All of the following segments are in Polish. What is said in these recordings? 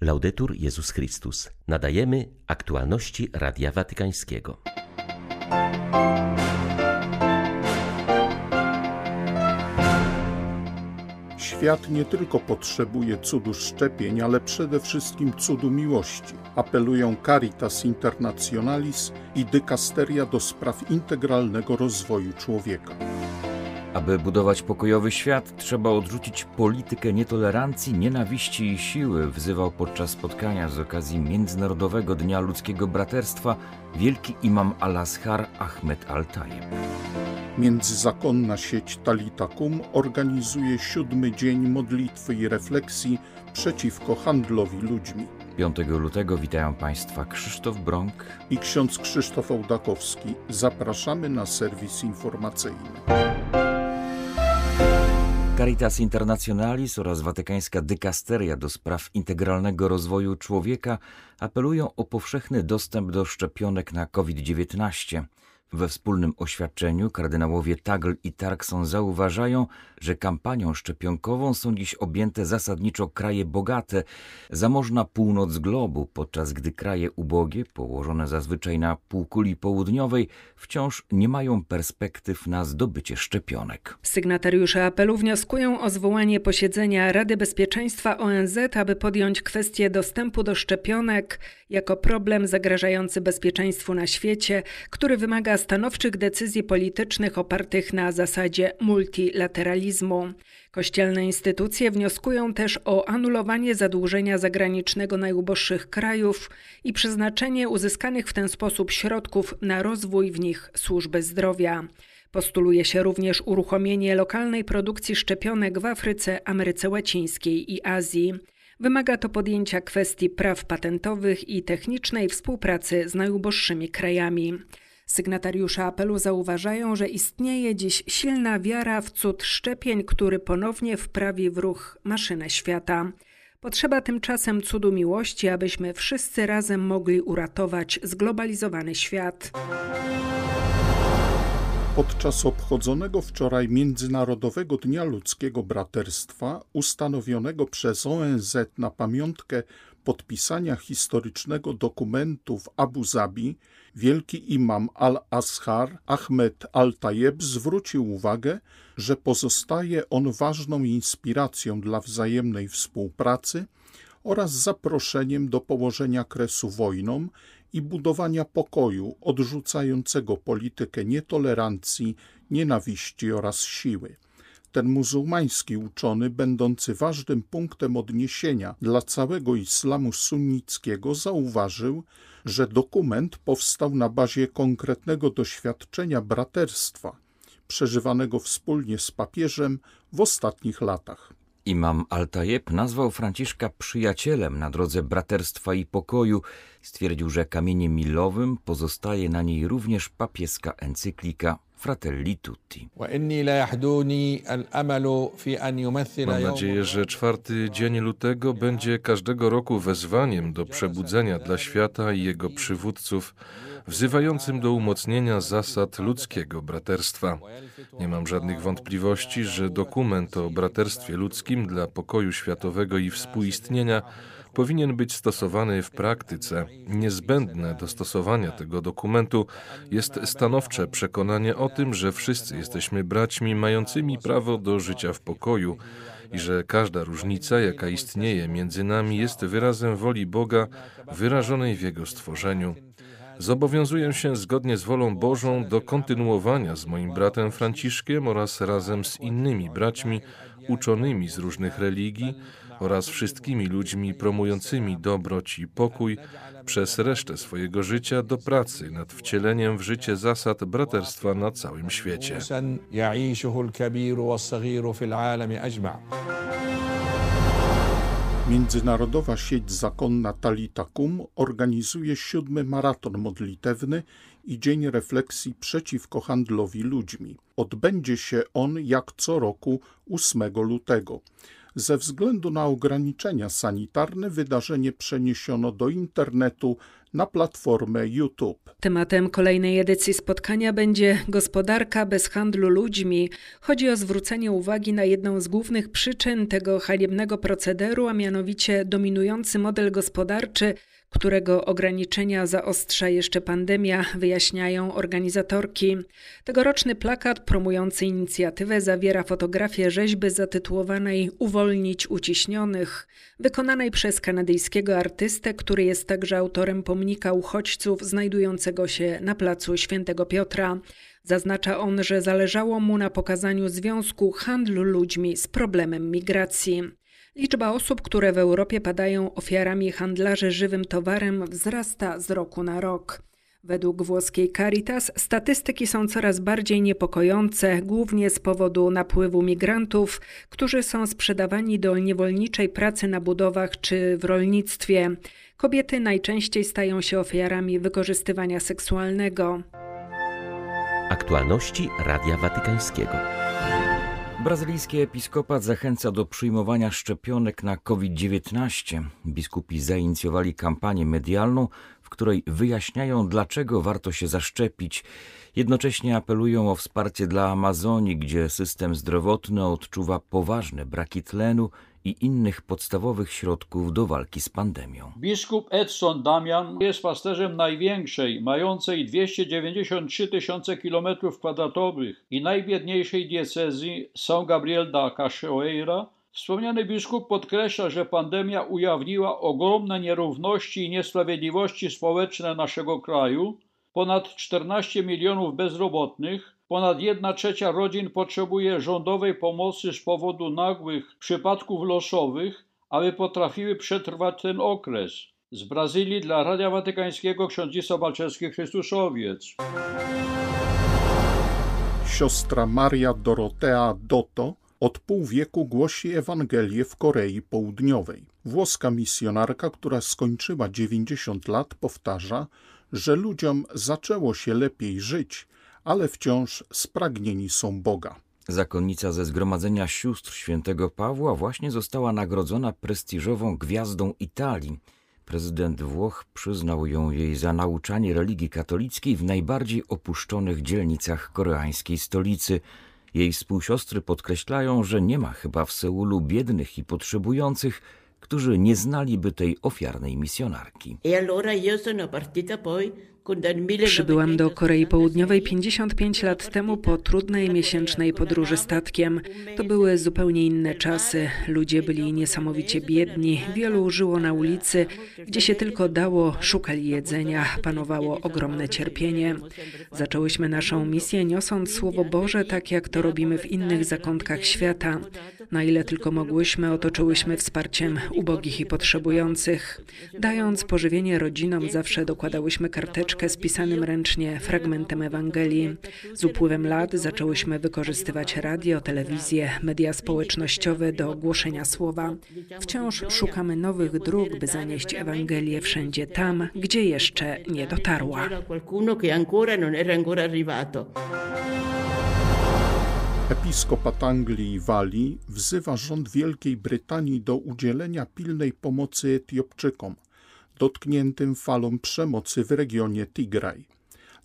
Laudetur Jezus Chrystus. Nadajemy aktualności Radia Watykańskiego. Świat nie tylko potrzebuje cudu szczepień, ale przede wszystkim cudu miłości. Apelują Caritas Internationalis i Dykasteria do spraw integralnego rozwoju człowieka. Aby budować pokojowy świat, trzeba odrzucić politykę nietolerancji, nienawiści i siły, wzywał podczas spotkania z okazji Międzynarodowego Dnia Ludzkiego Braterstwa wielki imam Al-Azhar Ahmed Al-Tajeb. Międzyzakonna sieć Talitakum organizuje siódmy dzień modlitwy i refleksji przeciwko handlowi ludźmi. 5 lutego witają Państwa Krzysztof Brąk i ksiądz Krzysztof Ołdakowski. Zapraszamy na serwis informacyjny. Caritas Internationalis oraz Watykańska Dykasteria do spraw integralnego rozwoju człowieka apelują o powszechny dostęp do szczepionek na COVID-19. We wspólnym oświadczeniu kardynałowie Tagl i Tarkson zauważają, że kampanią szczepionkową są dziś objęte zasadniczo kraje bogate, zamożna północ globu, podczas gdy kraje ubogie, położone zazwyczaj na półkuli południowej, wciąż nie mają perspektyw na zdobycie szczepionek. Sygnatariusze apelu wnioskują o zwołanie posiedzenia Rady Bezpieczeństwa ONZ, aby podjąć kwestię dostępu do szczepionek jako problem zagrażający bezpieczeństwu na świecie, który wymaga stanowczych decyzji politycznych opartych na zasadzie multilateralizmu. Kościelne instytucje wnioskują też o anulowanie zadłużenia zagranicznego najuboższych krajów i przeznaczenie uzyskanych w ten sposób środków na rozwój w nich służby zdrowia. Postuluje się również uruchomienie lokalnej produkcji szczepionek w Afryce, Ameryce Łacińskiej i Azji. Wymaga to podjęcia kwestii praw patentowych i technicznej współpracy z najuboższymi krajami. Sygnatariusze apelu zauważają, że istnieje dziś silna wiara w cud szczepień, który ponownie wprawi w ruch maszynę świata. Potrzeba tymczasem cudu miłości, abyśmy wszyscy razem mogli uratować zglobalizowany świat. Podczas obchodzonego wczoraj Międzynarodowego Dnia Ludzkiego Braterstwa, ustanowionego przez ONZ na pamiątkę podpisania historycznego dokumentu w Abu Zabi, wielki imam al-Azhar Ahmed al-Tajeb zwrócił uwagę, że pozostaje on ważną inspiracją dla wzajemnej współpracy oraz zaproszeniem do położenia kresu wojnom i budowania pokoju odrzucającego politykę nietolerancji, nienawiści oraz siły. Ten muzułmański uczony, będący ważnym punktem odniesienia dla całego islamu sunnickiego, zauważył, że dokument powstał na bazie konkretnego doświadczenia braterstwa, przeżywanego wspólnie z papieżem w ostatnich latach. Imam Al-Tajeb nazwał Franciszka przyjacielem na drodze braterstwa i pokoju. Stwierdził, że kamieniem milowym pozostaje na niej również papieska encyklika Fratelli Tutti. Mam nadzieję, że czwarty dzień lutego będzie każdego roku wezwaniem do przebudzenia dla świata i jego przywódców, wzywającym do umocnienia zasad ludzkiego braterstwa. Nie mam żadnych wątpliwości, że dokument o braterstwie ludzkim dla pokoju światowego i współistnienia powinien być stosowany w praktyce. Niezbędne do stosowania tego dokumentu jest stanowcze przekonanie o tym, że wszyscy jesteśmy braćmi mającymi prawo do życia w pokoju i że każda różnica, jaka istnieje między nami, jest wyrazem woli Boga wyrażonej w Jego stworzeniu. Zobowiązuję się zgodnie z wolą Bożą do kontynuowania z moim bratem Franciszkiem oraz razem z innymi braćmi uczonymi z różnych religii oraz wszystkimi ludźmi promującymi dobroć i pokój przez resztę swojego życia do pracy nad wcieleniem w życie zasad braterstwa na całym świecie. Międzynarodowa sieć zakonna Talitakum organizuje siódmy maraton modlitewny i dzień refleksji przeciwko handlowi ludźmi. Odbędzie się on jak co roku 8 lutego. Ze względu na ograniczenia sanitarne wydarzenie przeniesiono do internetu na platformę YouTube. Tematem kolejnej edycji spotkania będzie gospodarka bez handlu ludźmi. Chodzi o zwrócenie uwagi na jedną z głównych przyczyn tego haniebnego procederu, a mianowicie dominujący model gospodarczy którego ograniczenia zaostrza jeszcze pandemia, wyjaśniają organizatorki. Tegoroczny plakat promujący inicjatywę zawiera fotografię rzeźby zatytułowanej Uwolnić uciśnionych, wykonanej przez kanadyjskiego artystę, który jest także autorem pomnika uchodźców znajdującego się na placu Świętego Piotra. Zaznacza on, że zależało mu na pokazaniu związku handlu ludźmi z problemem migracji. Liczba osób, które w Europie padają ofiarami handlarzy żywym towarem, wzrasta z roku na rok. Według włoskiej Caritas statystyki są coraz bardziej niepokojące, głównie z powodu napływu migrantów, którzy są sprzedawani do niewolniczej pracy na budowach czy w rolnictwie. Kobiety najczęściej stają się ofiarami wykorzystywania seksualnego. Aktualności Radia Watykańskiego. Brazylijski episkopat zachęca do przyjmowania szczepionek na COVID-19. Biskupi zainicjowali kampanię medialną, w której wyjaśniają, dlaczego warto się zaszczepić. Jednocześnie apelują o wsparcie dla Amazonii, gdzie system zdrowotny odczuwa poważne braki tlenu i innych podstawowych środków do walki z pandemią. Biskup Edson Damian jest pasterzem największej, mającej 293 tysiące kilometrów kwadratowych i najbiedniejszej diecezji São Gabriel da Cachoeira. Wspomniany biskup podkreśla, że pandemia ujawniła ogromne nierówności i niesprawiedliwości społeczne naszego kraju, ponad 14 milionów bezrobotnych, Ponad jedna trzecia rodzin potrzebuje rządowej pomocy z powodu nagłych przypadków losowych, aby potrafiły przetrwać ten okres. Z Brazylii dla Radia Watykańskiego ksiądz Balczewski Chrystuszowiec. Siostra Maria Dorotea Dotto od pół wieku głosi Ewangelię w Korei Południowej. Włoska misjonarka, która skończyła 90 lat, powtarza, że ludziom zaczęło się lepiej żyć, ale wciąż spragnieni są Boga. Zakonnica ze Zgromadzenia Sióstr Świętego Pawła właśnie została nagrodzona prestiżową gwiazdą Italii. Prezydent Włoch przyznał ją jej za nauczanie religii katolickiej w najbardziej opuszczonych dzielnicach koreańskiej stolicy. Jej współsiostry podkreślają, że nie ma chyba w Seulu biednych i potrzebujących, którzy nie znaliby tej ofiarnej misjonarki. E allora io sono partita poi Przybyłam do Korei Południowej 55 lat temu po trudnej miesięcznej podróży statkiem. To były zupełnie inne czasy. Ludzie byli niesamowicie biedni, wielu żyło na ulicy, gdzie się tylko dało, szukali jedzenia, panowało ogromne cierpienie. Zaczęłyśmy naszą misję niosąc Słowo Boże, tak jak to robimy w innych zakątkach świata. Na ile tylko mogłyśmy, otoczyłyśmy wsparciem ubogich i potrzebujących. Dając pożywienie rodzinom, zawsze dokładałyśmy karteczkę książkę z pisanym ręcznie fragmentem Ewangelii. Z upływem lat zaczęłyśmy wykorzystywać radio, telewizję, media społecznościowe do głoszenia słowa. Wciąż szukamy nowych dróg, by zanieść Ewangelię wszędzie tam, gdzie jeszcze nie dotarła. Episkopat Anglii i Walii wzywa rząd Wielkiej Brytanii do udzielenia pilnej pomocy Etiopczykom dotkniętym falą przemocy w regionie Tigraj.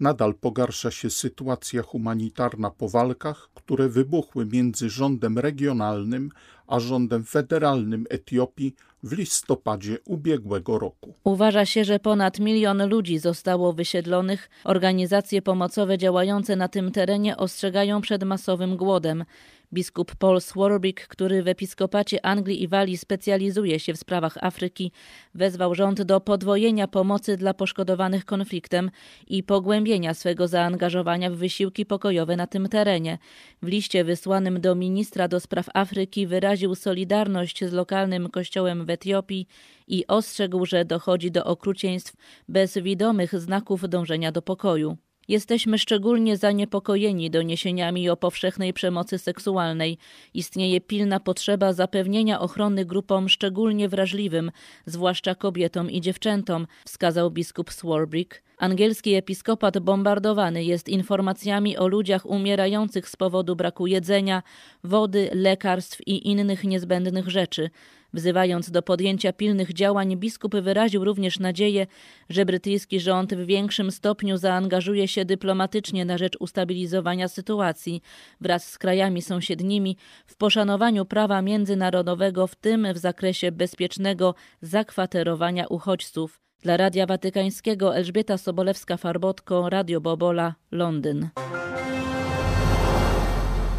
Nadal pogarsza się sytuacja humanitarna po walkach, które wybuchły między rządem regionalnym a rządem federalnym Etiopii w listopadzie ubiegłego roku. Uważa się, że ponad milion ludzi zostało wysiedlonych. Organizacje pomocowe działające na tym terenie ostrzegają przed masowym głodem. Biskup Paul Swarbrick, który w episkopacie Anglii i Walii specjalizuje się w sprawach Afryki, wezwał rząd do podwojenia pomocy dla poszkodowanych konfliktem i pogłębienia swego zaangażowania w wysiłki pokojowe na tym terenie. W liście wysłanym do ministra do spraw Afryki wyraził solidarność z lokalnym kościołem w Etiopii i ostrzegł, że dochodzi do okrucieństw bez widomych znaków dążenia do pokoju. Jesteśmy szczególnie zaniepokojeni doniesieniami o powszechnej przemocy seksualnej. Istnieje pilna potrzeba zapewnienia ochrony grupom szczególnie wrażliwym, zwłaszcza kobietom i dziewczętom, wskazał biskup Swarbrick. Angielski episkopat bombardowany jest informacjami o ludziach umierających z powodu braku jedzenia, wody, lekarstw i innych niezbędnych rzeczy. Wzywając do podjęcia pilnych działań, biskup wyraził również nadzieję, że brytyjski rząd w większym stopniu zaangażuje się dyplomatycznie na rzecz ustabilizowania sytuacji wraz z krajami sąsiednimi w poszanowaniu prawa międzynarodowego, w tym w zakresie bezpiecznego zakwaterowania uchodźców. Dla Radia Watykańskiego Elżbieta Sobolewska-Farbotko, Radio Bobola, Londyn.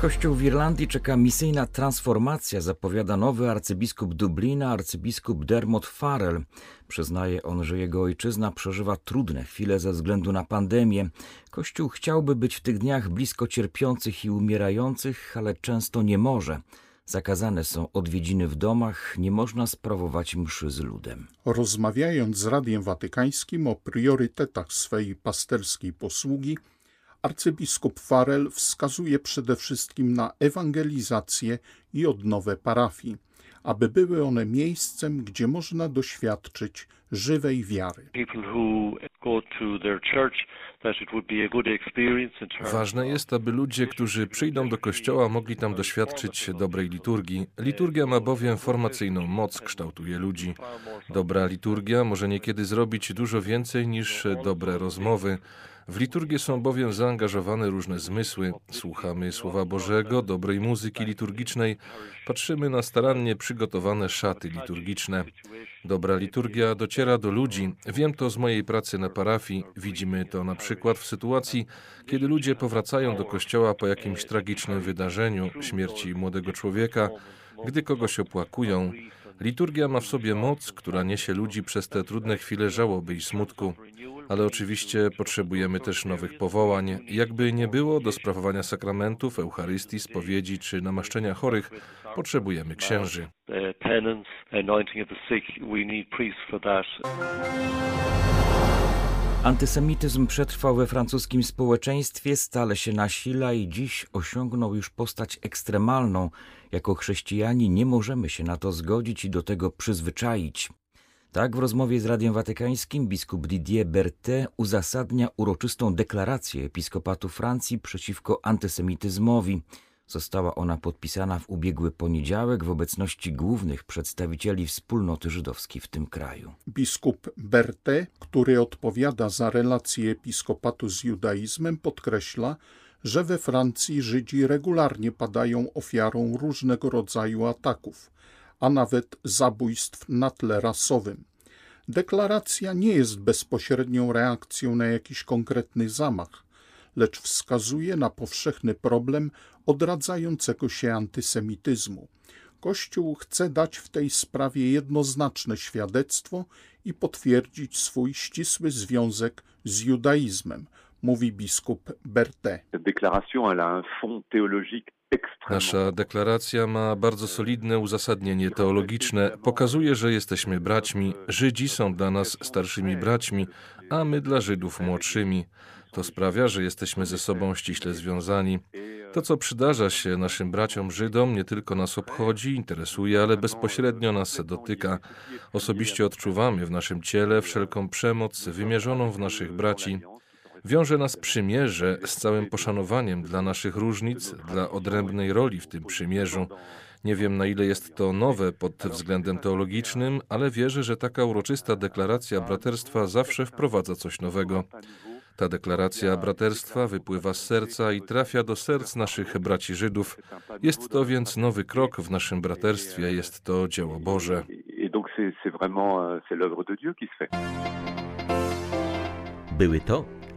Kościół w Irlandii czeka misyjna transformacja, zapowiada nowy arcybiskup Dublina, arcybiskup Dermot Farrell. Przyznaje on, że jego ojczyzna przeżywa trudne chwile ze względu na pandemię. Kościół chciałby być w tych dniach blisko cierpiących i umierających, ale często nie może. Zakazane są odwiedziny w domach, nie można sprawować mszy z ludem. Rozmawiając z Radiem Watykańskim o priorytetach swej pasterskiej posługi, arcybiskup Farel wskazuje przede wszystkim na ewangelizację i odnowę parafii, aby były one miejscem, gdzie można doświadczyć żywej wiary. Ważne jest, aby ludzie, którzy przyjdą do kościoła, mogli tam doświadczyć dobrej liturgii. Liturgia ma bowiem formacyjną moc, kształtuje ludzi. Dobra liturgia może niekiedy zrobić dużo więcej niż dobre rozmowy. W liturgię są bowiem zaangażowane różne zmysły. Słuchamy Słowa Bożego, dobrej muzyki liturgicznej, patrzymy na starannie przygotowane szaty liturgiczne. Dobra liturgia dociera do ludzi. Wiem to z mojej pracy na parafii. Widzimy to na przykład w sytuacji, kiedy ludzie powracają do kościoła po jakimś tragicznym wydarzeniu, śmierci młodego człowieka, gdy kogoś opłakują. Liturgia ma w sobie moc, która niesie ludzi przez te trudne chwile żałoby i smutku ale oczywiście potrzebujemy też nowych powołań. Jakby nie było do sprawowania sakramentów, Eucharystii, spowiedzi czy namaszczenia chorych, potrzebujemy księży. Antysemityzm przetrwał we francuskim społeczeństwie, stale się nasila i dziś osiągnął już postać ekstremalną. Jako chrześcijanie nie możemy się na to zgodzić i do tego przyzwyczaić. Tak w rozmowie z Radiem Watykańskim biskup Didier Berthet uzasadnia uroczystą deklarację episkopatu Francji przeciwko antysemityzmowi. Została ona podpisana w ubiegły poniedziałek w obecności głównych przedstawicieli wspólnoty żydowskiej w tym kraju. Biskup Berthet, który odpowiada za relacje episkopatu z judaizmem, podkreśla, że we Francji Żydzi regularnie padają ofiarą różnego rodzaju ataków a nawet zabójstw na tle rasowym. Deklaracja nie jest bezpośrednią reakcją na jakiś konkretny zamach, lecz wskazuje na powszechny problem odradzającego się antysemityzmu. Kościół chce dać w tej sprawie jednoznaczne świadectwo i potwierdzić swój ścisły związek z judaizmem, mówi biskup Berthet. Nasza deklaracja ma bardzo solidne uzasadnienie teologiczne. Pokazuje, że jesteśmy braćmi. Żydzi są dla nas starszymi braćmi, a my dla Żydów młodszymi. To sprawia, że jesteśmy ze sobą ściśle związani. To, co przydarza się naszym braciom Żydom, nie tylko nas obchodzi, interesuje, ale bezpośrednio nas dotyka. Osobiście odczuwamy w naszym ciele wszelką przemoc wymierzoną w naszych braci. Wiąże nas przymierze z całym poszanowaniem dla naszych różnic, dla odrębnej roli w tym przymierzu. Nie wiem, na ile jest to nowe pod względem teologicznym, ale wierzę, że taka uroczysta deklaracja braterstwa zawsze wprowadza coś nowego. Ta deklaracja braterstwa wypływa z serca i trafia do serc naszych braci Żydów. Jest to więc nowy krok w naszym braterstwie, jest to dzieło Boże. Były to